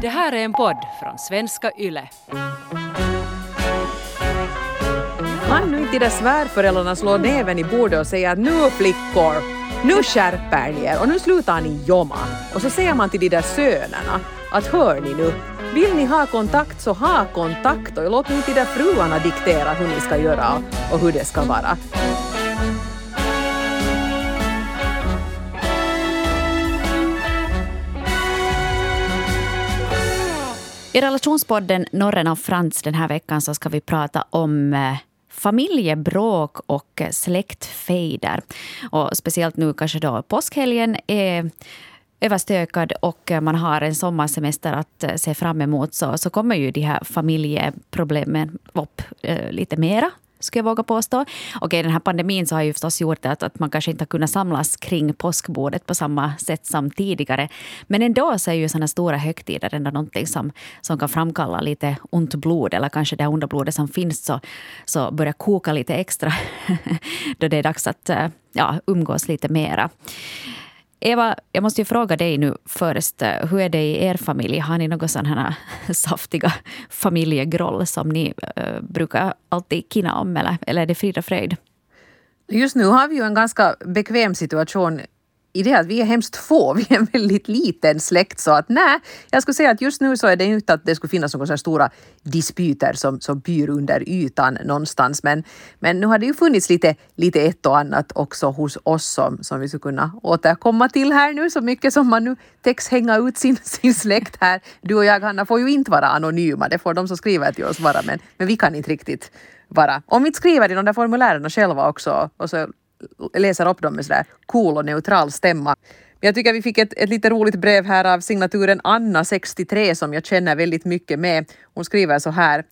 Det här är en podd från svenska YLE. Kan nu inte de där svärföräldrarna slå näven i bordet och säga att nu flickor, nu skärper ni er och nu slutar ni jomma. Och så säger man till de där sönerna att hör ni nu, vill ni ha kontakt så ha kontakt och låt nu inte de där fruarna diktera hur ni ska göra och hur det ska vara. I relationspodden Norren av Frans den här veckan så ska vi prata om eh, familjebråk och släktfejder. Och speciellt nu kanske då påskhelgen är överstökad och man har en sommarsemester att eh, se fram emot så, så kommer ju de här familjeproblemen upp eh, lite mera skulle jag våga påstå. Okej, den här pandemin så har ju förstås gjort att, att man kanske inte har kunnat samlas kring påskbordet på samma sätt som tidigare. Men ändå så är ju sådana stora högtider ändå någonting som, som kan framkalla lite ont blod eller kanske det onda blodet som finns så, så börjar koka lite extra då det är dags att eh, ja, umgås lite mera. Eva, jag måste ju fråga dig nu först. Eh, hur är det i er familj? Har ni några sådana här saftiga familjegroll som ni uh, brukar alltid kina om eller, eller är det frid och fröjd? Just nu har vi ju en ganska bekväm situation i det att vi är hemskt få, vi är en väldigt liten släkt så att nej, jag skulle säga att just nu så är det inte att det skulle finnas några stora dispyter som, som pyr under ytan någonstans men, men nu har det ju funnits lite, lite ett och annat också hos oss som, som vi skulle kunna återkomma till här nu så mycket som man nu täcks hänga ut sin, sin släkt här. Du och jag Hanna får ju inte vara anonyma, det får de som skriver till oss vara men, men vi kan inte riktigt vara. Om vi inte skriver i de där formulären själva också och så läser upp dem med sådär cool och neutral stämma. Men jag tycker vi fick ett, ett lite roligt brev här av signaturen Anna, 63, som jag känner väldigt mycket med. Hon skriver så här.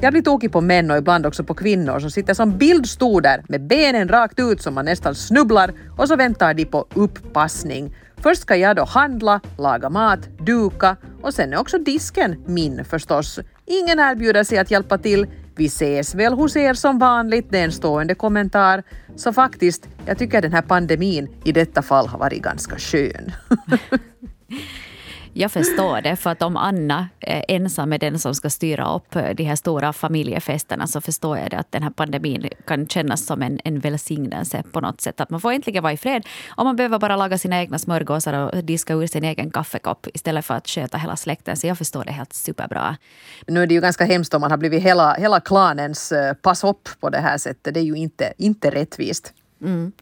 Jag blir tokig på män och ibland också på kvinnor som sitter som bildstoder med benen rakt ut som man nästan snubblar och så väntar de på uppassning. Först ska jag då handla, laga mat, duka och sen är också disken min förstås. Ingen erbjuder sig att hjälpa till. Vi ses väl hos er som vanligt, det är en stående kommentar. Så faktiskt, jag tycker den här pandemin i detta fall har varit ganska skön. Jag förstår det, för att om Anna är ensam är den som ska styra upp de här stora familjefesterna så förstår jag det att den här pandemin kan kännas som en, en välsignelse på något sätt. Att man får äntligen vara i fred och man behöver bara laga sina egna smörgåsar och diska ur sin egen kaffekopp istället för att sköta hela släkten. Så jag förstår det helt superbra. Nu är det ju ganska hemskt om man har blivit hela, hela klanens eh, pass upp på det här sättet. Det är ju inte, inte rättvist. Mm.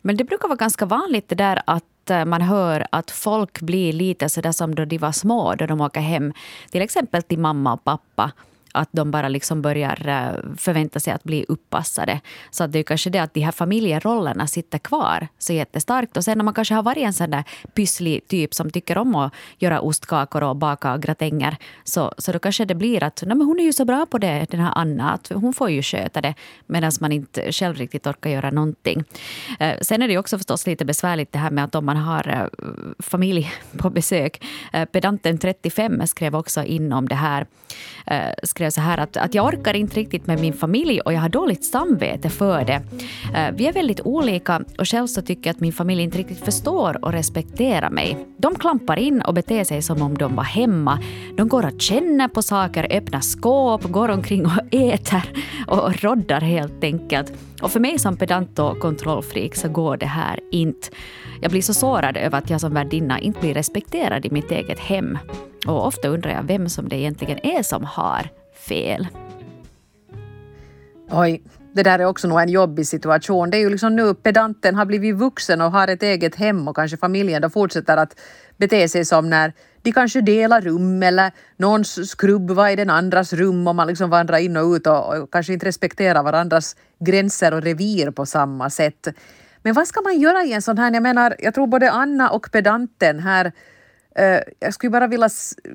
Men det brukar vara ganska vanligt det där att att eh, man hör att folk blir lite sådär som då de var små, då de åker hem. Till exempel till mamma och pappa att de bara liksom börjar eh, förvänta sig att bli uppassade. Så att det är kanske det att de här familjerollerna sitter kvar så jättestarkt. Och sen när man kanske har varit en sån där pysslig typ som tycker om att göra ostkakor och baka gratänger så, så då kanske det blir att Nej, men hon är ju så bra på det, den här Anna, att hon får ju sköta det medan man inte själv riktigt orkar göra någonting. Eh, sen är det också förstås lite besvärligt det här med att om man har eh, familj på besök. Pedanten 35 skrev också in om det här. Skrev skrev så här att, att jag orkar inte riktigt med min familj och jag har dåligt samvete för det. Eh, vi är väldigt olika och själv så tycker jag att min familj inte riktigt förstår och respekterar mig. De klampar in och beter sig som om de var hemma. De går och känner på saker, öppnar skåp, går omkring och äter och roddar helt enkelt. Och för mig som pedant och kontrollfreak så går det här inte. Jag blir så sårad över att jag som värdinna inte blir respekterad i mitt eget hem. Och ofta undrar jag vem som det egentligen är som har fel. Oj, det där är också nog en jobbig situation. Det är ju liksom nu pedanten har blivit vuxen och har ett eget hem och kanske familjen då fortsätter att bete sig som när de kanske delar rum eller någons skrubb var i den andras rum och man liksom vandrar in och ut och, och kanske inte respekterar varandras gränser och revir på samma sätt. Men vad ska man göra i en sån här, jag menar, jag tror både Anna och pedanten här jag skulle bara vilja,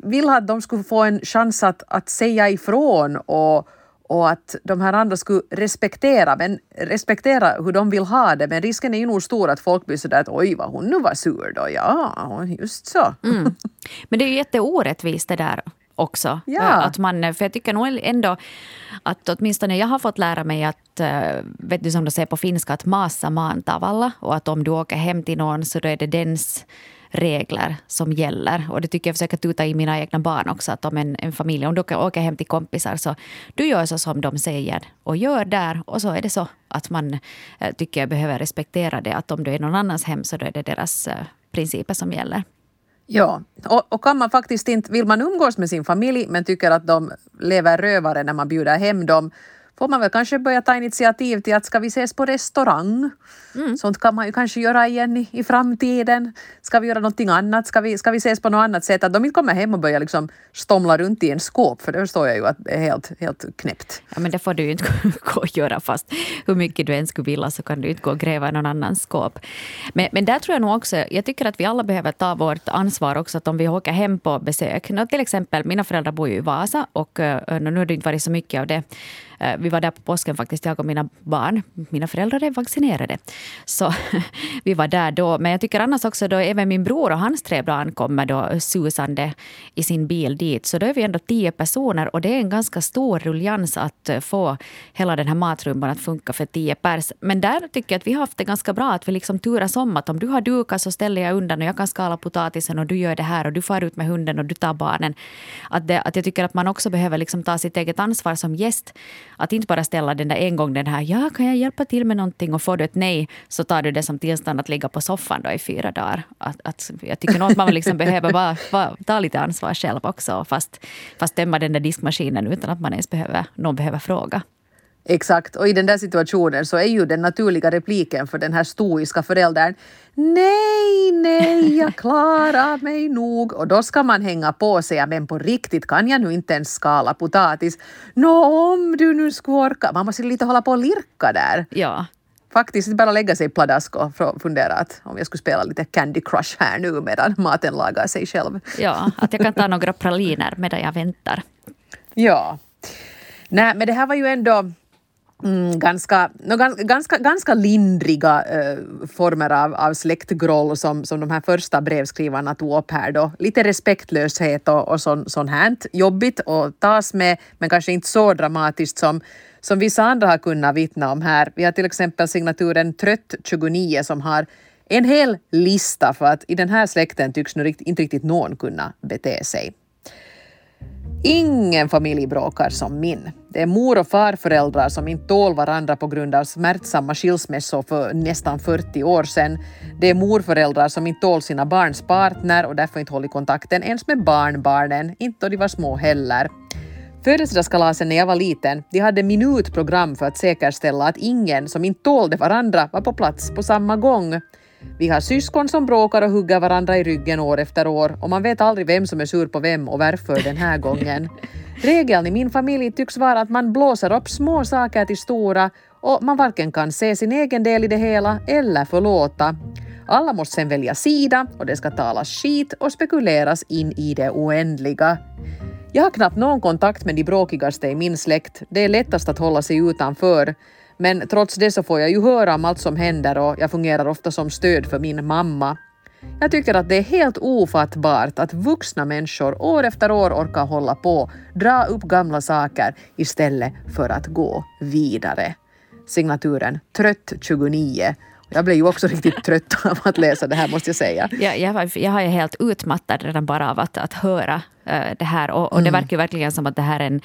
vilja att de skulle få en chans att, att säga ifrån och, och att de här andra skulle respektera, men respektera hur de vill ha det. Men risken är ju nog stor att folk blir sådär att oj vad hon nu var sur då. Ja, just så. Mm. Men det är ju jätteorättvist det där också. Ja. Eh, Att man, för jag tycker nog ändå att åtminstone jag har fått lära mig att, eh, vet du som de säger på finska, att massa maan tavalla. Och att om du åker hem till någon så då är det dens regler som gäller. Och det tycker jag försöker tuta i mina egna barn också. Att om en, en familj, om du åker hem till kompisar så du gör så som de säger och gör där. Och så är det så att man eh, tycker jag behöver respektera det. Att om du är någon annans hem så då är det deras eh, principer som gäller. Ja, och, och kan man faktiskt inte, vill man umgås med sin familj men tycker att de lever rövare när man bjuder hem dem får man väl kanske börja ta initiativ till att ska vi ses på restaurang? Sånt kan man ju kanske göra igen i, i framtiden. Ska vi göra någonting annat? Ska vi, ska vi ses på något annat sätt? Att de inte kommer hem och börjar liksom stomla runt i en skåp för det förstår jag ju att det är helt, helt knäppt. Ja, men det får du ju inte gå och göra fast hur mycket du än skulle vilja så kan du inte gå och gräva i någon annans skåp. Men, men där tror jag nog också, jag tycker att vi alla behöver ta vårt ansvar också att om vi åker hem på besök. Nå, till exempel, mina föräldrar bor ju i Vasa och uh, nu har det inte varit så mycket av det. Vi var där på påsken faktiskt, jag och mina barn. Mina föräldrar är vaccinerade. Så vi var där då. Men jag tycker annars också då även min bror och hans tre barn kommer då susande i sin bil dit. Så då är vi ändå tio personer och det är en ganska stor ruljans att eh, få hela den här matrumban att funka för tio pers. Men där tycker jag att vi har haft det ganska bra att vi liksom turas om att om du har dukat så ställer jag undan och jag kan skala potatisen och du gör det här och du far ut med hunden och du tar barnen. Att, det, att jag tycker att man också behöver liksom ta sitt eget ansvar som gäst. Att inte bara ställa den där en gång den här ja, kan jag hjälpa till med någonting och får du ett nej så tar du det som tillstånd att ligga på soffan då i fyra dagar. Att, att, jag tycker nog att man liksom behöver bara, bara ta lite ansvar själv också fast, fast tömma den där diskmaskinen utan att man ens behöver, någon behöver fråga. Exakt, och i den där situationen så är ju den naturliga repliken för den här stoiska föräldern Nej, nej, jag klarar mig nog. Och då ska man hänga på och säga men på riktigt kan jag nu inte ens skala potatis. Nå, om du nu skulle orka. Man måste lite hålla på och lirka där. Ja, Faktiskt bara lägga sig pladask och fundera att om jag skulle spela lite Candy Crush här nu medan maten lagar sig själv. ja, att jag kan ta några praliner medan jag väntar. Ja. Nej, men det här var ju ändå mm, ganska, no, ganska, ganska lindriga eh, former av, av släktgroll som, som de här första brevskrivarna tog upp här då. Lite respektlöshet och, och sån, sånt här. Jobbigt att tas med, men kanske inte så dramatiskt som, som vissa andra har kunnat vittna om här. Vi har till exempel signaturen Trött29 som har en hel lista för att i den här släkten tycks nu rikt, inte riktigt någon kunna bete sig. Ingen familj bråkar som min. Det är mor och farföräldrar som inte tål varandra på grund av smärtsamma skilsmässor för nästan 40 år sedan. Det är morföräldrar som inte tål sina barns partner och därför inte håller kontakten ens med barnbarnen, inte då de var små heller. Födelsedagskalasen när jag var liten, de hade minutprogram för att säkerställa att ingen som inte tålde varandra var på plats på samma gång. Vi har syskon som bråkar och hugger varandra i ryggen år efter år och man vet aldrig vem som är sur på vem och varför den här gången. Regeln i min familj tycks vara att man blåser upp små saker till stora och man varken kan se sin egen del i det hela eller förlåta. Alla måste sen välja sida och det ska talas skit och spekuleras in i det oändliga. Jag har knappt någon kontakt med de bråkigaste i min släkt. Det är lättast att hålla sig utanför. Men trots det så får jag ju höra om allt som händer och jag fungerar ofta som stöd för min mamma. Jag tycker att det är helt ofattbart att vuxna människor år efter år orkar hålla på, dra upp gamla saker istället för att gå vidare. Signaturen Trött 29. Jag blev ju också riktigt trött av att läsa det här måste jag säga. Jag, jag, var- jag har ju helt utmattad redan bara av att, att höra eh, det här. Och, och det verkar ju verkligen som att det här är en,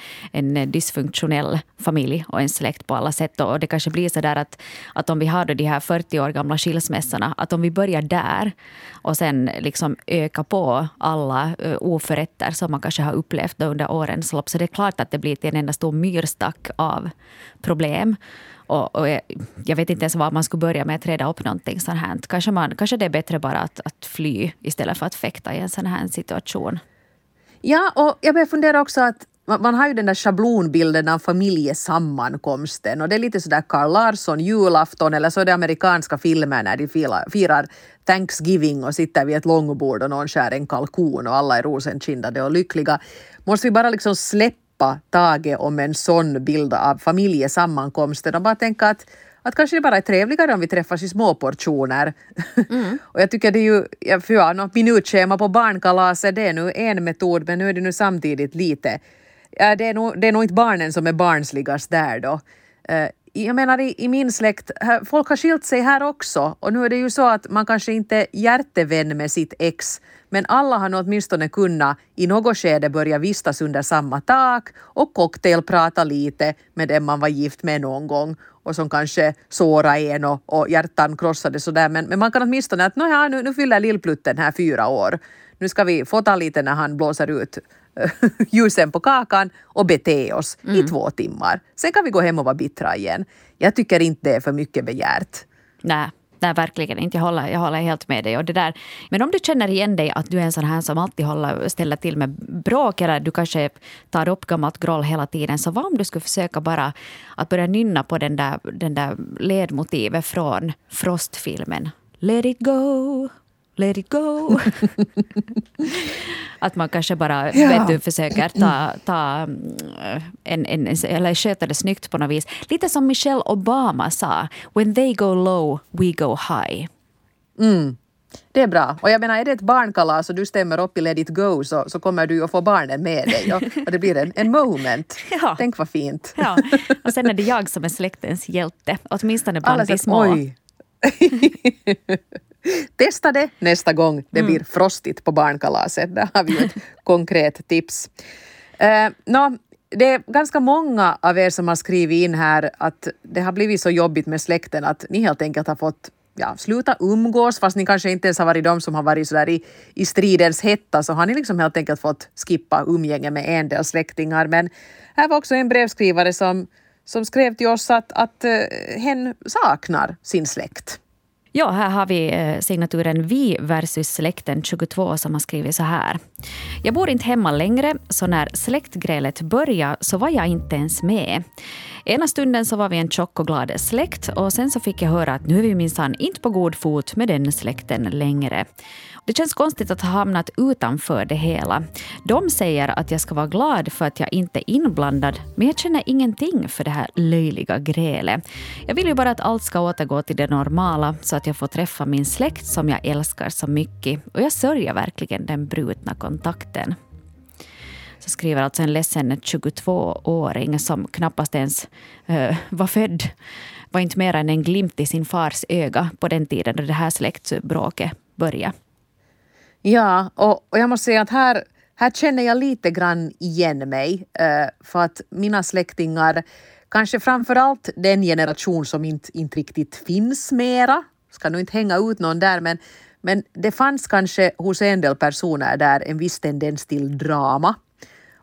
en dysfunktionell familj och en släkt på alla sätt. Och det kanske blir så där att, att om vi har då de här 40 år gamla skilsmässorna, att om vi börjar där och sen liksom öka på alla uh, oförrätter som man kanske har upplevt under årens lopp, så det är klart att det blir till en enda stor myrstack av problem. Och, och jag, jag vet inte ens var man skulle börja med att reda upp någonting sånt här. Kanske, man, kanske det är bättre bara att, att fly istället för att fäkta i en sån här situation. Ja, och jag börjar fundera också att man, man har ju den där schablonbilden av familjesammankomsten och det är lite sådär Carl Larsson julafton eller så är det amerikanska filmer när de firar, firar Thanksgiving och sitter vid ett långbord och någon skär en kalkon och alla är rosenkindade och lyckliga. Måste vi bara liksom släppa taget om en sån bild av familjesammankomsten och bara tänka att att kanske det bara är trevligare om vi träffas i små portioner. Mm. och jag tycker det är ju, ja, för ja, något minutschema på barnkalaset, det är nu en metod, men nu är det nu samtidigt lite, ja, det, är nog, det är nog inte barnen som är barnsligast där då. Jag menar i, i min släkt, här, folk har skilt sig här också och nu är det ju så att man kanske inte är hjärtevän med sitt ex men alla har nog åtminstone kunnat i något skede börja vistas under samma tak och cocktailprata lite med den man var gift med någon gång och som kanske sårade en och, och hjärtan krossade sådär. Men, men man kan åtminstone att ja, nu, nu fyller lillplutten här fyra år. Nu ska vi fota lite när han blåser ut ljusen på kakan och bete oss mm. i två timmar. Sen kan vi gå hem och vara bittra igen. Jag tycker inte det är för mycket begärt. Nej, Nej, verkligen inte. Jag håller, jag håller helt med dig. Och det där. Men om du känner igen dig att du är en sån här som alltid håller, ställer till med bråk eller du kanske tar upp gammalt groll hela tiden. Så vad om du skulle försöka bara att börja nynna på den där, den där ledmotivet från Frost-filmen. Let it go, let it go. att man kanske bara ja. vet du, försöker ta, ta mm, en, en, eller sköta det snyggt på något vis. Lite som Michelle Obama sa, when they go low, we go high. Mm. Det är bra. Och jag menar, är det ett barnkalas och du stämmer upp i Let it go så, så kommer du att få barnen med dig och, och det blir en, en moment. Ja. Tänk vad fint. Ja. Och sen är det jag som är släktens hjälte, åtminstone bland de små. Oj. Testa det nästa gång det mm. blir frostigt på barnkalaset. Där har vi ett konkret tips. Uh, no, det är ganska många av er som har skrivit in här att det har blivit så jobbigt med släkten att ni helt enkelt har fått ja, sluta umgås fast ni kanske inte ens har varit de som har varit sådär i, i stridens hetta så har ni liksom helt enkelt fått skippa umgänge med en del släktingar. Men här var också en brevskrivare som, som skrev till oss att, att uh, hen saknar sin släkt. Ja, här har vi eh, signaturen Vi versus släkten 22 som har skrivit så här. Jag bor inte hemma längre, så när släktgrälet började så var jag inte ens med. Ena stunden så var vi en tjock och glad släkt och sen så fick jag höra att nu är vi minsann inte på god fot med den släkten längre. Det känns konstigt att ha hamnat utanför det hela. De säger att jag ska vara glad för att jag inte är inblandad, men jag känner ingenting för det här löjliga grälet. Jag vill ju bara att allt ska återgå till det normala så att jag får träffa min släkt som jag älskar så mycket. Och jag sörjer verkligen den brutna kontakten. Så skriver alltså en ledsen 22-åring som knappast ens uh, var född var inte mer än en glimt i sin fars öga på den tiden då det här släktbråket började. Ja, och, och jag måste säga att här, här känner jag lite grann igen mig. Eh, för att mina släktingar, kanske framför allt den generation som inte, inte riktigt finns mera, ska nu inte hänga ut någon där, men, men det fanns kanske hos en del personer där en viss tendens till drama.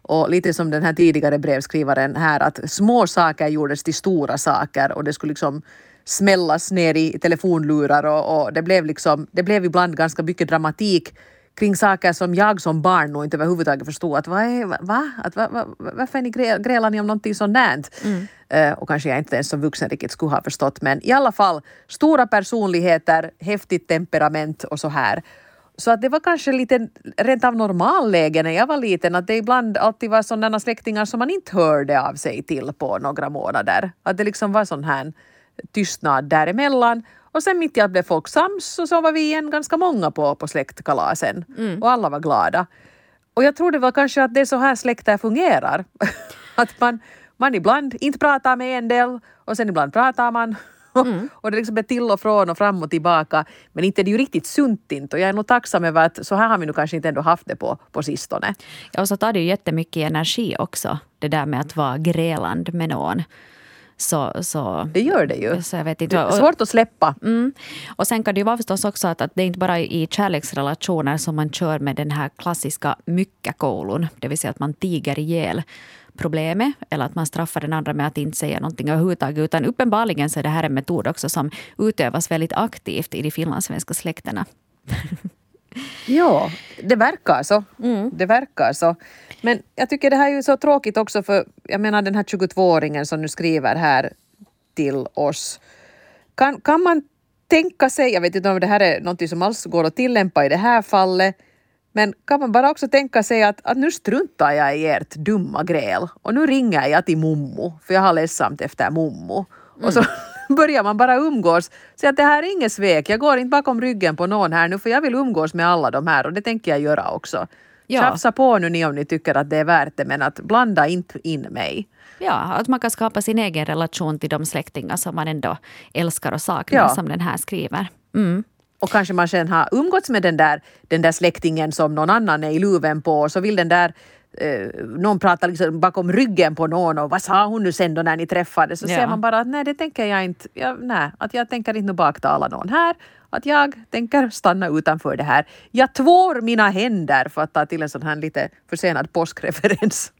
Och lite som den här tidigare brevskrivaren här, att små saker gjordes till stora saker och det skulle liksom smällas ner i telefonlurar och, och, det, blev liksom, det blev ibland ganska mycket dramatik kring saker som jag som barn nog inte överhuvudtaget förstod. Att vad är, va? Att, va, va, varför är ni grälar ni om någonting sånt? Mm. Uh, och kanske jag inte ens som vuxen riktigt skulle ha förstått. Men i alla fall, stora personligheter, häftigt temperament och så här. Så att det var kanske lite rent av normalläge när jag var liten att det ibland alltid var sådana släktingar som man inte hörde av sig till på några månader. Att det liksom var sån här tystnad däremellan. Och sen mitt i allt blev folk sams och så var vi igen ganska många på, på släktkalasen. Mm. Och alla var glada. Och jag tror det var kanske att det är så här släkter fungerar. att man, man ibland inte pratar med en del och sen ibland pratar man. Mm. och det liksom är till och från och fram och tillbaka. Men inte är det ju riktigt sunt inte. Och jag är nog tacksam över att så här har vi nu kanske inte ändå haft det på, på sistone. Ja, och så tar det ju jättemycket energi också. Det där med att vara gräland med någon. Så, så, det gör det ju. Så jag vet inte. Det är svårt att släppa. Mm. Och sen kan det ju vara förstås också att, att det är inte bara i kärleksrelationer som man kör med den här klassiska myckakoulun. Det vill säga att man tiger ihjäl problemet eller att man straffar den andra med att inte säga någonting överhuvudtaget. Utan uppenbarligen så är det här en metod också som utövas väldigt aktivt i de finlandssvenska släkterna. Ja, det verkar så. Mm. Det verkar så. Men jag tycker det här är ju så tråkigt också för jag menar den här 22-åringen som nu skriver här till oss. Kan, kan man tänka sig, jag vet inte om det här är något som alls går att tillämpa i det här fallet, men kan man bara också tänka sig att, att nu struntar jag i ert dumma gräl och nu ringer jag till mommo för jag har ledsamt efter mommo. Mm. Och så börjar man bara umgås. Så att det här är inget svek, jag går inte bakom ryggen på någon här nu för jag vill umgås med alla de här och det tänker jag göra också. Ja. Tjafsa på nu ni om ni tycker att det är värt det men att blanda inte in mig. Ja, att man kan skapa sin egen relation till de släktingar som man ändå älskar och saknar, Ja. som den här skriver. Mm. Och kanske man sen har umgåtts med den där, den där släktingen som någon annan är i luven på och så vill den där eh, någon prata liksom bakom ryggen på någon och vad sa hon nu sen då när ni träffades? Så Ja. ser man bara att nej det tänker jag inte, ja, nej, att jag tänker inte baktala någon här. Att jag tänker stanna utanför det här. Jag tvår mina händer för att ta till en sån här lite försenad påskreferens.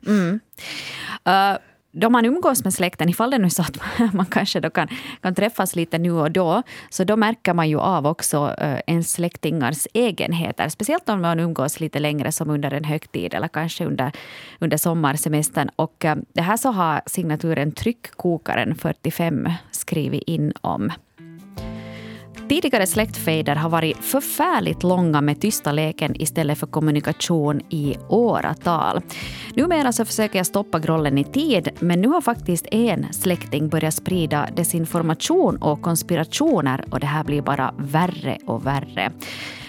Uh, då man umgås med släkten, ifall det nu är så att man, kanske då kan, kan träffas lite nu och då, så då märker man ju av också eh, ens släktingars egenheter. Speciellt om man umgås lite längre som under en högtid eller kanske under, under sommarsemestern. Och eh, det här så har signaturen Tryckkokaren 45 skrivit in om. Tidigare släktfejder har varit förfärligt långa med tysta leken istället för kommunikation i åratal. Numera så försöker jag stoppa grollen i tid, men nu har faktiskt en släkting börjat sprida desinformation och konspirationer och det här blir bara värre och värre.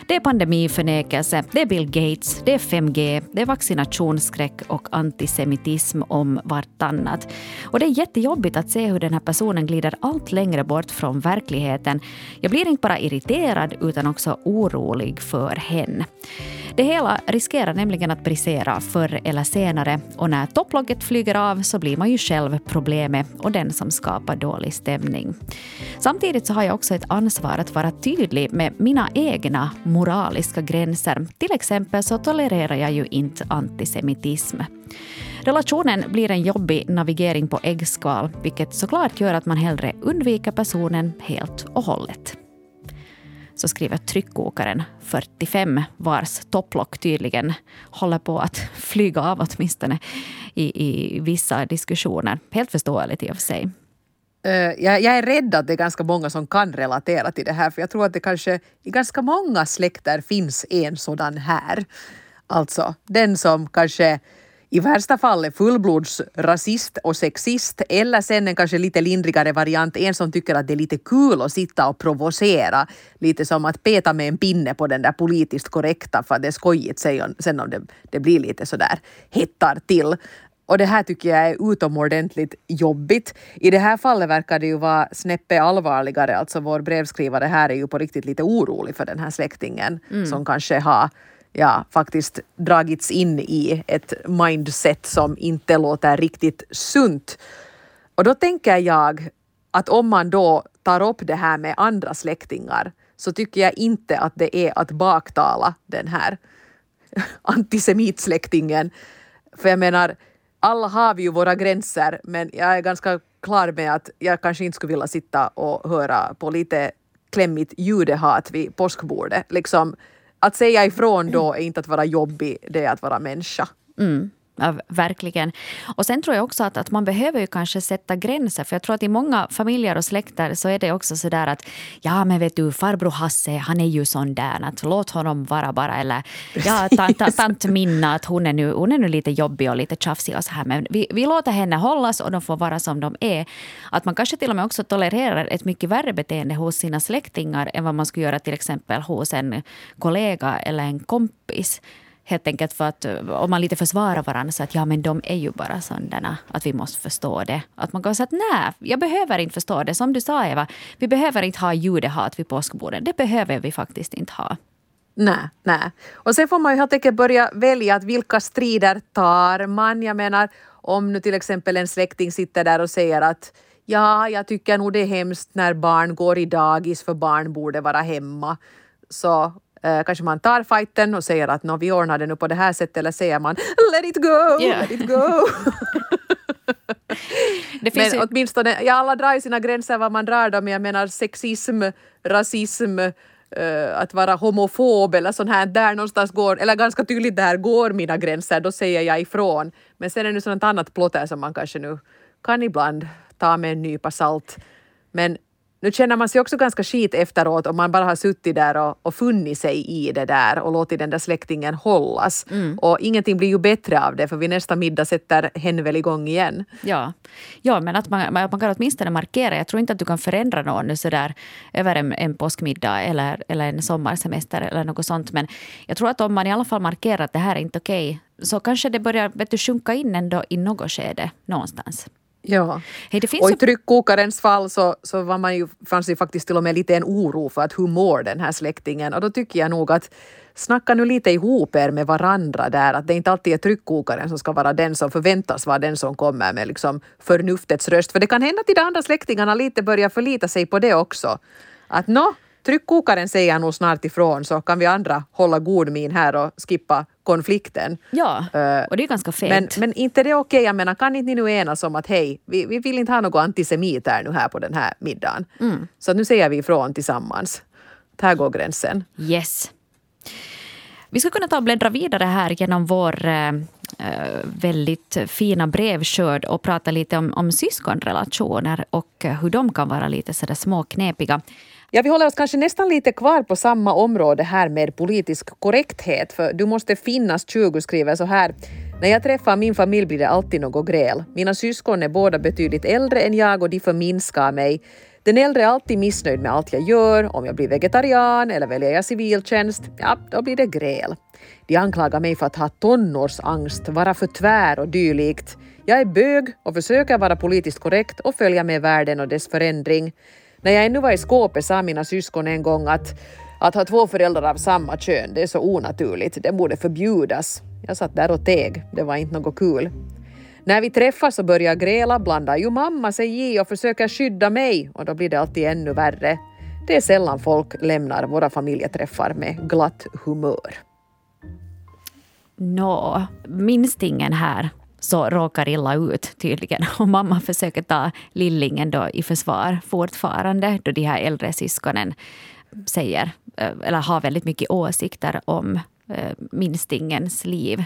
Det är pandemiförnekelse, det är Bill Gates, det är 5G, det är vaccinationsskräck och antisemitism om vartannat. Och det är jättejobbigt att se hur den här personen glider allt längre bort från verkligheten. Jag blir inte bara irriterad utan också orolig för henne. Det hela riskerar nämligen att brisera förr eller senare och när topplocket flyger av så blir man ju själv problemet och den som skapar dålig stämning. Samtidigt så har jag också ett ansvar att vara tydlig med mina egna moraliska gränser. Till exempel så tolererar jag ju inte antisemitism. Relationen blir en jobbig navigering på äggskal vilket såklart gör att man hellre undviker personen helt och hållet så skriver tryckkokaren 45 vars topplock tydligen håller på att flyga av åtminstone i, i vissa diskussioner. Helt förståeligt i och för sig. Eh, jag, jag är rädd att det är ganska många som kan relatera till det här för jag tror att det kanske i ganska många släkter finns en sådan här. Alltså den som kanske i värsta fall är fullblodsrasist och sexist eller sen en kanske lite lindrigare variant, en som tycker att det är lite kul att sitta och provocera. Lite som att peta med en pinne på den där politiskt korrekta för att det är skojigt sen- sen om det, det blir lite sådär hettar till. Och det här tycker jag är utomordentligt jobbigt. I det här fallet verkar det ju vara snäppet allvarligare. Alltså vår brevskrivare här är ju på riktigt lite orolig för den här släktingen som kanske har ja, faktiskt dragits in i ett mindset som inte låter riktigt sunt. Och då tänker jag att om man då tar upp det här med andra släktingar så tycker jag inte att det är att baktala den här antisemitsläktingen. För jag menar, alla har vi ju våra gränser men jag är ganska klar med att jag kanske inte skulle vilja sitta och höra på lite klämmigt judehat vid påskbordet. Liksom, att säga ifrån då är inte att vara jobbig, det är att vara människa. Mm. Ja, verkligen. Och sen tror jag också att, att man behöver ju kanske sätta gränser. För jag tror att i många familjer och släkter så är det också så där att ja men vet du farbror Hasse han är ju sån där att låt honom vara bara. Eller ja tant, tant, tant Minna att hon är, nu, hon är nu lite jobbig och lite tjafsig och så här. Men vi, vi låter henne hållas och de får vara som de är. Att man kanske till och med också tolererar ett mycket värre beteende hos sina släktingar än vad man skulle göra till exempel hos en kollega eller en kompis. Helt enkelt för att eh, om man lite försvarar varandra så att ja men de är ju bara sådana att vi måste förstå det. Att man kan säga att nej, jag behöver inte förstå det. Som du sa Eva, vi behöver inte ha judehat vid påskbordet. Det behöver vi faktiskt inte ha. Nej, nej. Och sen får man ju helt enkelt börja välja att vilka strider tar man. Jag menar, om nu till exempel en släkting sitter där och säger att ja, jag tycker nog det är hemskt när barn går i dagis för barn borde vara hemma. Så eh, kanske man tar fighten och säger att "Nå, vi ordnar det nu på det här sättet eller säger man let it go, Ja. let it go. Det finns Men ju, åtminstone, ja alla drar sina gränser vad man drar dem. Jag menar sexism, rasism, eh, att vara homofob eller sånt här. Där någonstans går, eller ganska tydligt där går mina gränser, då säger jag ifrån. Men sen är det sånt annat plotter som man kanske nu kan ibland ta med en nypa salt. Men nu känner man sig också ganska skit efteråt om man bara har suttit där och, och funnit sig i det där och låtit den där släktingen hållas. Mm. Och ingenting blir ju bättre av det för vid nästa middag sätter hen väl igång igen. Ja, ja men att man, man kan åtminstone markera. Jag tror inte att du kan förändra någon så där över en, en påskmiddag eller, eller en sommarsemester eller något sånt. Men jag tror att om man i alla fall markerar att det här är inte okej så kanske det börjar vet du, sjunka in ändå i något skede någonstans. Ja. Hey, det finns och i tryckkokarens fall så, så var man ju, fanns det faktiskt till och med lite en oro för att hur mår den här släktingen och då tycker jag nog att snacka nu lite ihop er med varandra där, att det inte alltid är tryckkokaren som ska vara den som förväntas vara den som kommer med liksom förnuftets röst. För det kan hända att de andra släktingarna lite börjar förlita sig på det också. Att nå, tryckkokaren säger nog snart ifrån så kan vi andra hålla god min här och skippa konflikten. Ja, eh, och det är ganska fegt. Men, men inte det okej, jag menar kan inte ni nu enas om att hej, vi, vi vill inte ha något antisemiter nu här på den här middagen. Mm. Så nu säger vi ifrån tillsammans. Här går gränsen. Yes. Vi ska kunna ta och bläddra vidare här genom vår eh, väldigt fina brevskörd och prata lite om, om syskonrelationer och hur de kan vara lite sådär småknepiga. Ja, vi håller oss kanske nästan lite kvar på samma område här med politisk korrekthet, för du måste finnas 20 skriver så här. När jag träffar min familj blir det alltid något gräl. Mina syskon är båda betydligt äldre än jag och de förminskar mig. Den äldre är alltid missnöjd med allt jag gör. Om jag blir vegetarian eller väljer jag civiltjänst, ja, då blir det gräl. De anklagar mig för att ha tonårsangst, vara för tvär och dylikt. Jag är bög och försöker vara politiskt korrekt och följa med världen och dess förändring. När jag ännu var i skåpet sa mina syskon en gång att att ha två föräldrar av samma kön, det är så onaturligt, det borde förbjudas. Jag satt där och teg, det var inte något kul. När vi träffas och börjar gräla blandar ju mamma sig i och försöker skydda mig och då blir det alltid ännu värre. Det är sällan folk lämnar våra familjeträffar med glatt humör. Nå, minstingen här så råkar illa ut tydligen. Och mamma försöker ta lillingen då i försvar fortfarande då de här äldre syskonen säger, eh, eller har väldigt mycket åsikter om eh, minstingens liv.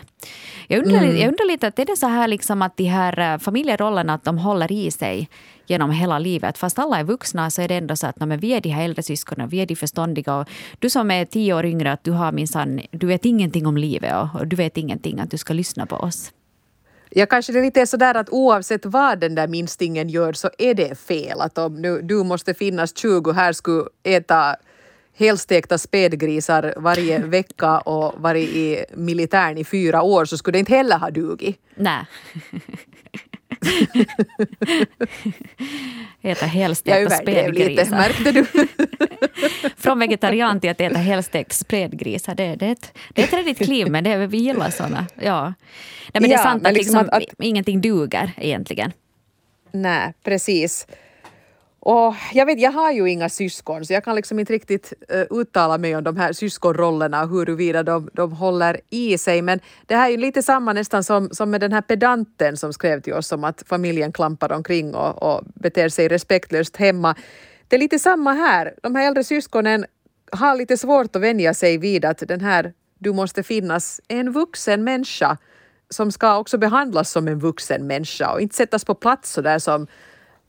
Jag undrar, mm. jag undrar lite, att är det så här liksom att de här eh, familjerollerna att de håller i sig genom hela livet. Fast alla är vuxna så är det ändå så att men vi är de här äldre syskonen, vi är de förståndiga. Och du som är tio år yngre, att du har minsann, du vet ingenting om livet och, och du vet ingenting att du ska lyssna på oss. Ja, kanske det lite är sådär att oavsett vad den där minstingen gör så är det fel. Att om nu du måste finnas 20 här skulle äta helstekta spädgrisar varje vecka och varit i militären i fyra år så skulle det inte heller ha dugit. Nej. Äta helstekta spädgrisar. lite, märkte du? Från vegetarian till att äta helstekt spädgrisar. Det, det, är ett, det är ett redigt kliv, men det, vi gillar såna. Ja. Nej, men ja, det är sant att, liksom att, att ingenting duger egentligen. Nej, precis. Och jag, vet, jag har ju inga syskon så jag kan liksom inte riktigt uh, uttala mig om de här syskonrollerna och huruvida de, de håller i sig. Men det här är ju lite samma nästan som, som med den här pedanten som skrev till oss om att familjen klampar omkring och, och beter sig respektlöst hemma. Det är lite samma här. De här äldre syskonen har lite svårt att vänja sig vid att den här du måste finnas en vuxen människa som ska också behandlas som en vuxen människa och inte sättas på plats så där som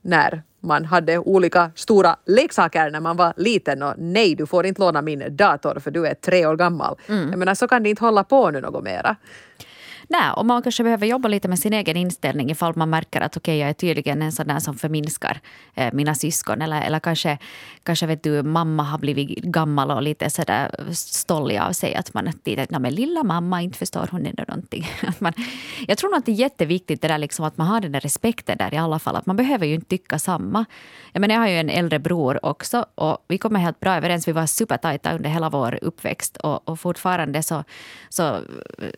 när man hade olika stora leksaker när man var liten och nej, du får inte låna min dator för du är tre år gammal. Mm. Jag menar, så kan det inte hålla på nu något mera. Nej, och man kanske behöver jobba lite med sin egen inställning ifall man märker att okej, okay, jag är tydligen en sån där som förminskar eh, mina syskon. Eller, eller kanske, kanske vet du, mamma har blivit gammal och lite sådär stollig av sig. Att man lite, men lilla mamma, inte förstår hon ändå någonting. Att man, jag tror nog att det är jätteviktigt det där liksom, att man har den där respekten där i alla fall. Att man behöver ju inte tycka samma. Jag, menar, jag har ju en äldre bror också och vi kommer helt bra överens. Vi var supertajta under hela vår uppväxt och, och fortfarande så, så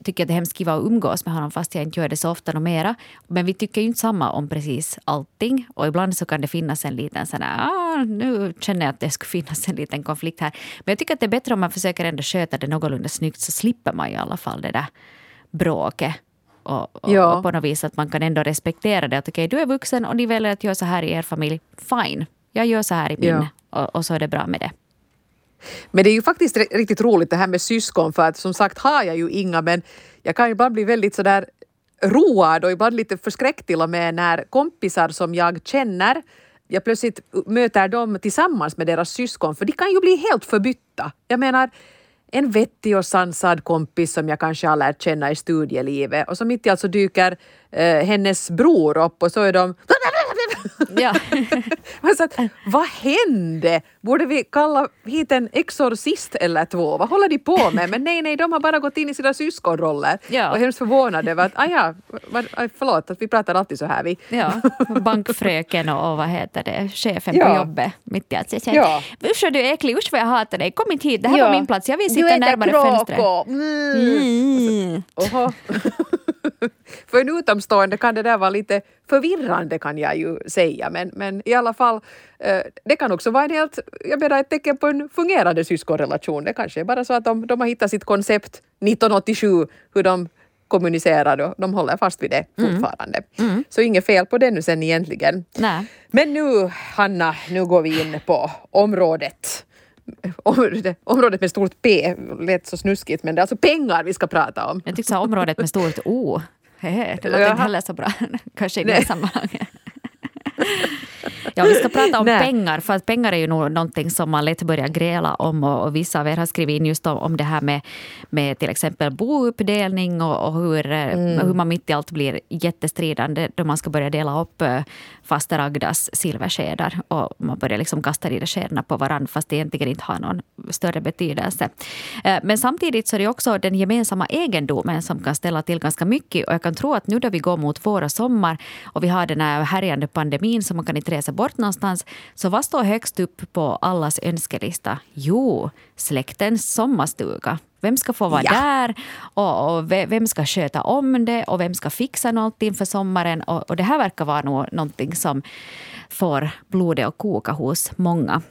tycker jag att det är hemskt att umgås med honom fast jag inte gör det så ofta och mera. Men vi tycker ju inte samma om precis allting. Och ibland så kan det finnas en liten sån här, ah, nu känner jag att det skulle finnas en liten konflikt här. Men jag tycker att det är bättre om man försöker ändå sköta det någorlunda snyggt så slipper man i alla fall det där bråket. Och, och, ja. och, på något vis att man kan ändå respektera det. Att okej, okay, du är vuxen och ni väljer att göra så här i er familj. Fine, jag gör så här i min. Ja. Och, och så är det bra med det. Men det är ju faktiskt riktigt roligt det här med syskon för att som sagt har jag ju inga men jag kan ibland bli väldigt sådär road och ibland lite förskräckt till och med när kompisar som jag känner jag plötsligt möter dem tillsammans med deras syskon, för de kan ju bli helt förbytta. Jag menar, en vettig och sansad kompis som jag kanske har lärt känna i studielivet och så mitt i allt så dyker eh, hennes bror upp och så är de Ja. så att, vad hände? Borde vi kalla hit en exorcist eller två? Vad håller de på med? Men nej, nej, de har bara gått in i sina syskonroller Ja. och hemskt förvånade över att, ah ja, aj, förlåt att vi pratar alltid så här. Vi. Ja, bankfröken och, och vad heter det, chefen Ja. på jobbet. Mitt i allt. Jag Ja. Usch vad du är äcklig, usch vad jag hatar dig, kom inte hit, det här Ja. var min plats, jag vill Du sitta äter närmare fönstret. Mm. Mm. Oho. För en utomstående kan det där vara lite förvirrande kan jag ju säga, men, men i alla fall, eh, det kan också vara en helt, jag menar ett tecken på en fungerande syskonrelation. Det kanske är bara så att de, de har hittat sitt koncept 1987, hur de kommunicerar och de håller fast vid det fortfarande. Så inget fel på det nu sen egentligen. Nej. Men nu, Hanna, nu går vi in på området. Området, med stort P lät så snuskigt, men det är alltså pengar vi ska prata om. Jag tyckte området med stort O. Hehe, det låter inte heller så bra. Kanske i det sammanhanget. Ja, vi ska prata om Nej. pengar, för att pengar är ju nog någonting som man lätt börjar gräla om och, och vissa av er har skrivit in just om, om det här med, med till exempel bouppdelning och, och hur, eh, hur man mitt i allt blir jättestridande då man ska börja dela upp eh, faster Agdas silverskedar och man börjar liksom kasta de där skedarna på varandra fast det egentligen inte har någon större betydelse. Eh, Men samtidigt så är det också den gemensamma egendomen som kan ställa till ganska mycket och jag kan tro att nu då vi går mot vår och sommar och vi har den här härjande pandemin så man kan inte resa bort någonstans. Så vad står högst upp på allas önskelista? Jo, släktens sommarstuga. Vem ska få vara Ja. där och, och ve- vem ska sköta om det och vem ska fixa någonting för sommaren? Och, och det här verkar vara nog någonting som får blodet att koka hos många.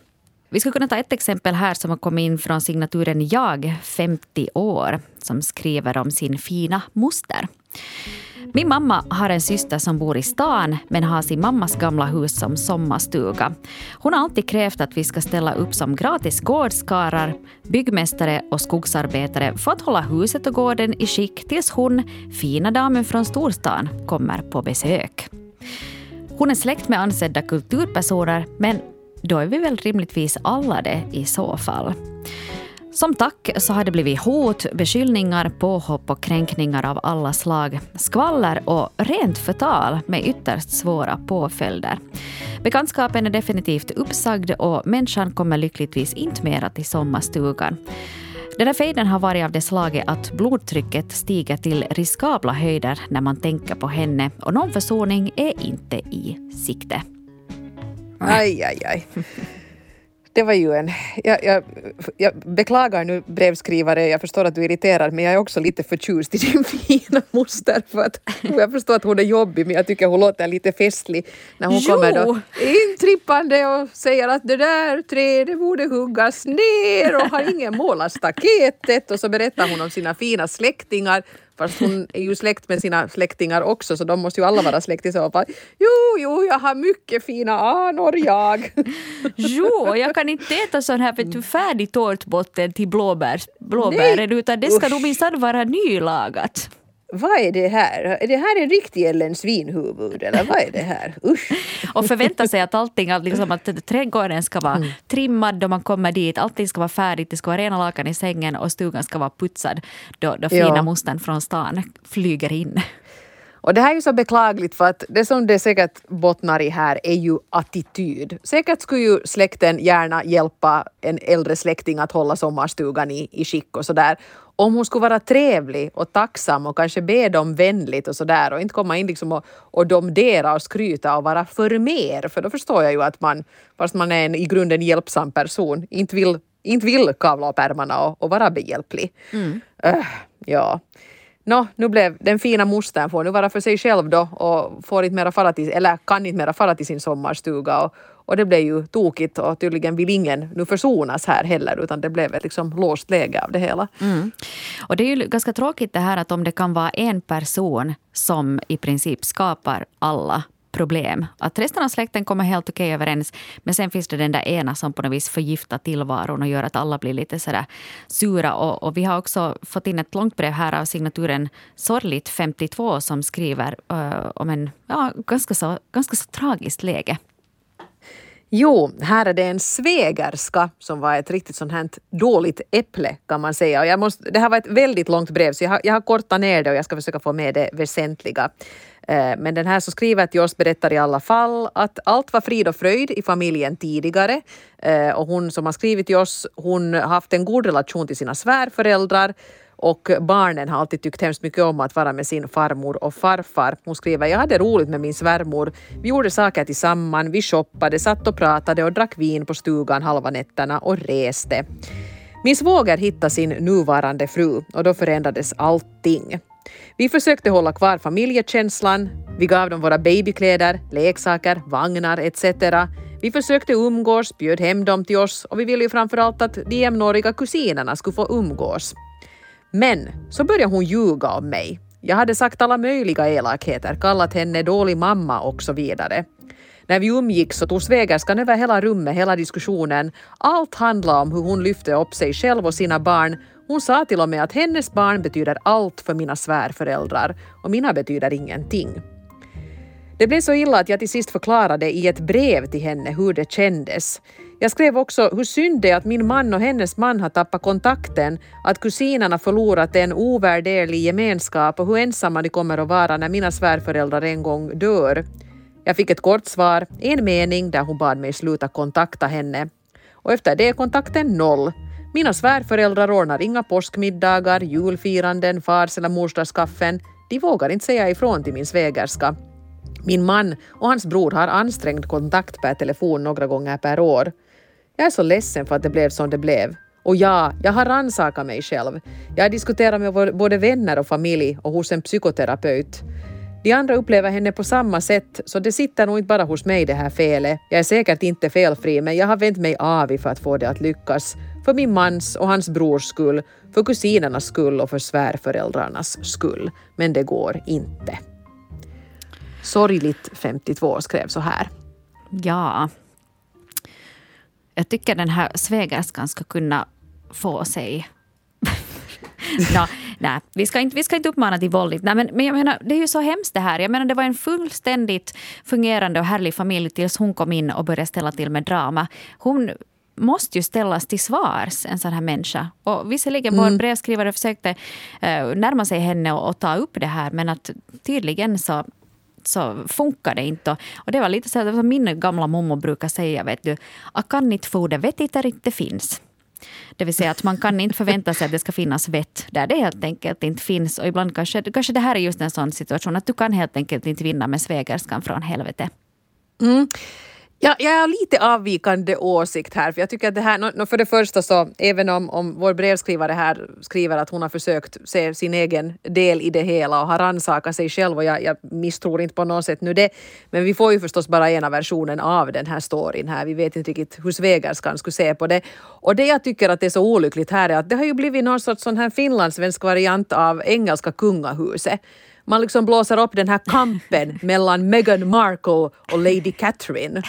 Vi skulle kunna ta ett exempel här som har kommit in från signaturen Jag, 50 år, som skriver om sin fina moster. Min mamma har en syster som bor i stan men har sin mammas gamla hus som sommarstuga. Hon har alltid krävt att vi ska ställa upp som gratis gårdskarar, byggmästare och skogsarbetare för att hålla huset och gården i skick tills hon, fina damen från storstan, kommer på besök. Hon är släkt med ansedda kulturpersoner men då är vi väl rimligtvis alla det i så fall. Som tack så har det blivit hot, beskyllningar, påhopp och kränkningar av alla slag. Skvaller och rent förtal med ytterst svåra påföljder. Bekantskapen är definitivt uppsagd och människan kommer lyckligtvis inte mera till sommarstugan. Den här fejden har varit av det slaget att blodtrycket stiger till riskabla höjder när man tänker på henne och någon försoning är inte i sikte. Aj, aj, aj. Det var ju en... Jag, jag, jag beklagar nu brevskrivare, jag förstår att du är irriterad men jag är också lite förtjust i din fina moster. För att, jag förstår att hon är jobbig men jag tycker hon låter lite festlig när hon Jo. kommer då intrippande och säger att det där trädet borde huggas ner och har ingen målat staketet och så berättar hon om sina fina släktingar Fast hon är ju släkt med sina släktingar också så de måste ju alla vara släkt i så fall. Jo, jo, jag har mycket fina anor jag. Jo, jag kan inte äta sån här vet du, färdig tårtbotten till blåbär, blåbären utan det ska nog minsann vara nylagat. Vad är det här? Är det här en riktig Ellen Svinhuvud eller vad är det här? Usch! Och förvänta sig att allting, att liksom att trädgården ska vara Mm. trimmad då man kommer dit, allting ska vara färdigt, det ska vara rena lakan i sängen och stugan ska vara putsad då, då Ja. fina mostern från stan flyger in. Och det här är ju så beklagligt för att det som det säkert bottnar i här är ju attityd. Säkert skulle ju släkten gärna hjälpa en äldre släkting att hålla sommarstugan i, i skick och sådär. Om hon skulle vara trevlig och tacksam och kanske be dem vänligt och sådär och inte komma in liksom och, och domdera och skryta och vara för mer. För då förstår jag ju att man, fast man är en i grunden hjälpsam person, inte vill, inte vill kavla upp ärmarna och, och vara behjälplig. Öh, ja. Nå, nu blev den fina mostern får nu vara för sig själv då och får inte mera fara till, eller kan inte mera fara till sin sommarstuga och, och det blev ju tokigt och tydligen vill ingen nu försonas här heller utan det blev ett liksom låst läge av det hela. Mm. Och det är ju ganska tråkigt det här att om det kan vara en person som i princip skapar alla problem. Att resten av släkten kommer helt okej överens men sen finns det den där ena som på något vis förgiftar tillvaron och gör att alla blir lite sådär sura. Och, och vi har också fått in ett långt brev här av signaturen Sorgligt 52 som skriver uh, om en ja, ganska, så, ganska så tragiskt läge. Jo, här är det en svägerska som var ett riktigt sånt här dåligt äpple kan man säga. Och jag måste, det här var ett väldigt långt brev så jag har, jag har kortat ner det och jag ska försöka få med det väsentliga. Eh, men den här som skriver till oss berättar i alla fall att allt var frid och fröjd i familjen tidigare. Eh, och hon som har skrivit till oss, hon har haft en god relation till sina svärföräldrar och barnen har alltid tyckt hemskt mycket om att vara med sin farmor och farfar. Hon skriver, jag hade roligt med min svärmor. Vi gjorde saker tillsammans, vi shoppade, satt och pratade och drack vin på stugan halva nätterna och reste. Min svåger hittade sin nuvarande fru och då förändrades allting. Vi försökte hålla kvar familjekänslan. Vi gav dem våra babykläder, leksaker, vagnar etc. Vi försökte umgås, bjöd hem dem till oss och vi ville ju framförallt att de jämnåriga kusinerna skulle få umgås. Men så började hon ljuga om mig. Jag hade sagt alla möjliga elakheter, kallat henne dålig mamma och så vidare. När vi umgicks så tog svägerskan över hela rummet, hela diskussionen. Allt handlade om hur hon lyfte upp sig själv och sina barn. Hon sa till och med att hennes barn betyder allt för mina svärföräldrar och mina betyder ingenting. Det blev så illa att jag till sist förklarade i ett brev till henne hur det kändes. Jag skrev också hur synd det är att min man och hennes man har tappat kontakten, att kusinerna förlorat en ovärderlig gemenskap och hur ensamma de kommer att vara när mina svärföräldrar en gång dör. Jag fick ett kort svar, en mening där hon bad mig sluta kontakta henne. Och efter det är kontakten noll. Mina svärföräldrar ordnar inga påskmiddagar, julfiranden, fars eller morsdagskaffen. De vågar inte säga ifrån till min svägerska. Min man och hans bror har ansträngd kontakt per telefon några gånger per år. Jag är så ledsen för att det blev som det blev. Och ja, jag har rannsakat mig själv. Jag har diskuterat med både vänner och familj och hos en psykoterapeut. De andra upplever henne på samma sätt, så det sitter nog inte bara hos mig det här felet. Jag är säkert inte felfri, men jag har vänt mig avig för att få det att lyckas. För min mans och hans brors skull, för kusinernas skull och för svärföräldrarnas skull. Men det går inte. Sorgligt 52 skrev så här. Ja. Jag tycker den här svägerskan ska kunna få sig no, nej, vi ska, inte, vi ska inte uppmana till våld. Nej, men, men jag menar, det är ju så hemskt det här. Jag menar, det var en fullständigt fungerande och härlig familj tills hon kom in och började ställa till med drama. Hon måste ju ställas till svars, en sån här människa. Och visserligen mm. vår brevskrivare försökte uh, närma sig henne och, och ta upp det här men att tydligen så så funkar det inte. Och det var lite så som min gamla mormor brukar säga, vet du, att kan inte få det vet inte det finns. Det vill säga att man kan inte förvänta sig att det ska finnas vett där det helt enkelt inte finns. Och ibland kanske, kanske det här är just en sån situation att du kan helt enkelt inte vinna med svägerskan från helvete. Mm. Ja, jag har lite avvikande åsikt här. För jag tycker att det här, för det första så, även om, om vår brevskrivare här skriver att hon har försökt se sin egen del i det hela och har rannsakat sig själv och jag, jag misstror inte på något sätt nu det. Men vi får ju förstås bara ena versionen av den här storyn här. Vi vet inte riktigt hur svägerskan skulle se på det. Och det jag tycker att det är så olyckligt här är att det har ju blivit någon sorts sån här finlandssvensk variant av engelska kungahuset man liksom blåser upp den här kampen mellan Meghan Markle och Lady Catherine.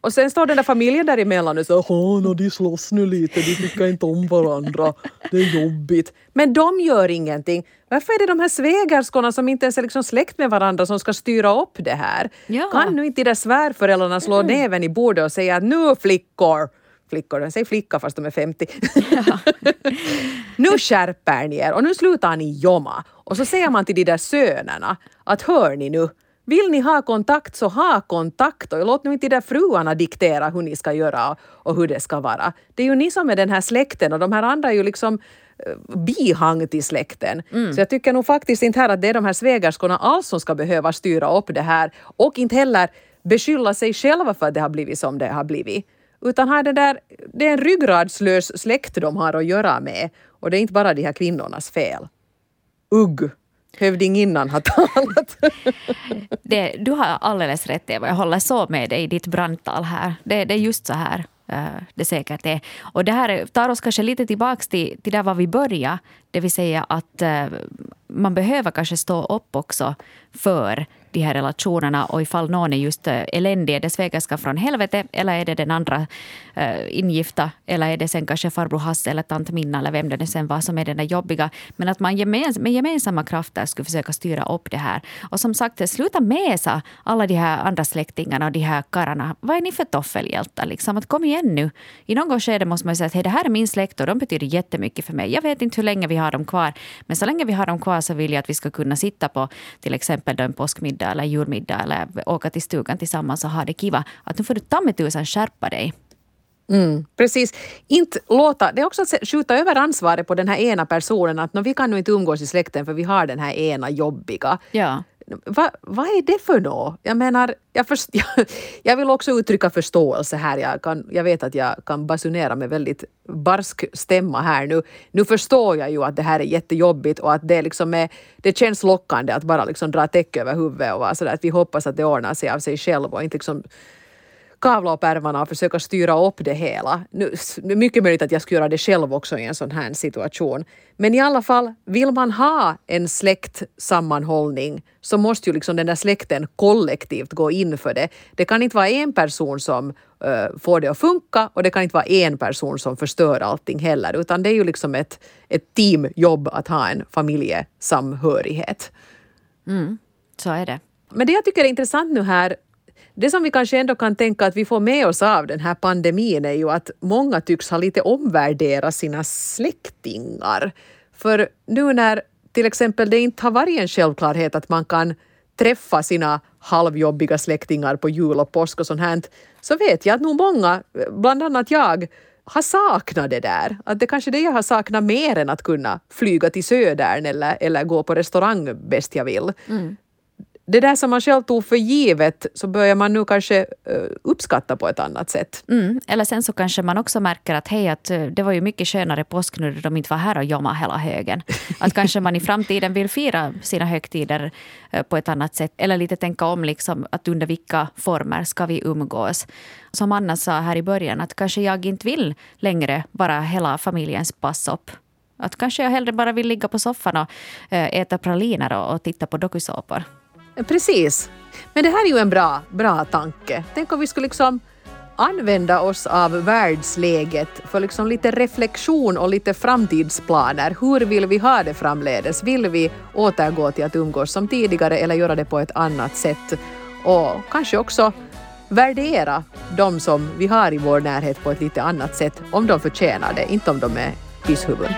Och sen står den där familjen däremellan och så Åh, de slåss nu lite, de tycker inte om varandra, det är jobbigt. Men de gör ingenting. Varför är det de här svägerskorna som inte ens är liksom släkt med varandra som ska styra upp det här? Ja. Kan nu inte de där svärföräldrarna slå mm. näven i bordet och säga att nu flickor, flickor, jag säger flicka fast de är 50. Ja. nu skärper ni er och nu slutar ni jomma. Och så säger man till de där sönerna att hör ni nu, vill ni ha kontakt så ha kontakt och låt nu inte de där fruarna diktera hur ni ska göra och hur det ska vara. Det är ju ni som är den här släkten och de här andra är ju liksom eh, bihang till släkten. Mm. Så jag tycker nog faktiskt inte här att det är de här svägerskorna alls som ska behöva styra upp det här och inte heller beskylla sig själva för att det har blivit som det har blivit. Utan här det, där, det är en ryggradslös släkt de har att göra med och det är inte bara de här kvinnornas fel. Ugg! Hövdinginnan har talat. det, du har alldeles rätt Eva, jag håller så med dig i ditt brandtal här. Det, det är just så här eh, det säkert är. Och det här tar oss kanske lite tillbaka till, till där var vi började. Det vill säga att eh, man behöver kanske stå upp också för de här relationerna och ifall någon är just eh, eländig, är det svägerskan från helvete eller är det den andra uh, ingifta eller är det sen kanske farbror Hasse eller tant Minna eller vem det nu sen var som är den där jobbiga. Men att man gemens med gemensamma krafter skulle försöka styra upp det här. Och som sagt, sluta mesa alla de här andra släktingarna och de här karlarna. Vad är ni för toffelhjältar? Liksom? Att kom igen nu. I någon skede måste man säga att hey, det här är min släkt och de betyder jättemycket för mig. Jag vet inte hur länge vi har dem kvar, men så länge vi har dem kvar så vill jag att vi ska kunna sitta på till exempel en påskmiddag eller julmiddag eller åka till stugan tillsammans och ha det kiva. Att nu får du ta med tusan skärpa dig. Mm, precis. Inte låta, det är också att skjuta över ansvaret på den här ena personen att vi kan nu inte umgås i släkten för vi har den här ena jobbiga. Ja. Va, vad är det för något? Jag menar, jag, först, jag, jag, vill också uttrycka förståelse här. Jag, kan, jag vet att jag kan basunera med väldigt barsk stämma här nu. Nu förstår jag ju att det här är jättejobbigt och att det, liksom är, det känns lockande att bara liksom dra täcke över huvudet och vara sådär att vi hoppas att det ordnar sig av sig själv och inte liksom kavla upp ärmarna och försöka styra upp det hela. Nu, mycket möjligt att jag skulle göra det själv också i en sån här situation. Men i alla fall, vill man ha en släktsammanhållning så måste ju liksom den där släkten kollektivt gå in för det. Det kan inte vara en person som uh, får det att funka och det kan inte vara en person som förstör allting heller, utan det är ju liksom ett, ett teamjobb att ha en familjesamhörighet. Mm, så är det. Men det jag tycker är intressant nu här det som vi kanske ändå kan tänka att vi får med oss av den här pandemin är ju att många tycks ha lite omvärderat sina släktingar. För nu när till exempel det inte har varit en självklarhet att man kan träffa sina halvjobbiga släktingar på jul och påsk och sånt här, så vet jag att nog många, bland annat jag, har saknat det där. Att det kanske är det jag har saknat mer än att kunna flyga till Södern eller, eller gå på restaurang bäst jag vill. Mm det där som man själv tog för givet så börjar man nu kanske uh, uppskatta på ett annat sätt. Mm. Eller sen så kanske man också märker att hej, att uh, det var ju mycket skönare påsk nu när de inte var här och jommade hela högen. Att kanske man i framtiden vill fira sina högtider uh, på ett annat sätt. Eller lite tänka om liksom, att under vilka former ska vi umgås. Som Anna sa här i början, att kanske jag inte vill längre vara hela familjens passopp. Att kanske jag hellre bara vill ligga på soffan och äta praliner och, och titta på dokusåpor. Precis. Men det här är ju en bra, bra tanke. Tänk om vi skulle liksom använda oss av världsläget för liksom lite reflektion och lite framtidsplaner. Hur vill vi ha det framledes? Vill vi återgå till att umgås som tidigare eller göra det på ett annat sätt? Och kanske också värdera de som vi har i vår närhet på ett lite annat sätt om de förtjänar det, inte om de är pisshuvuden.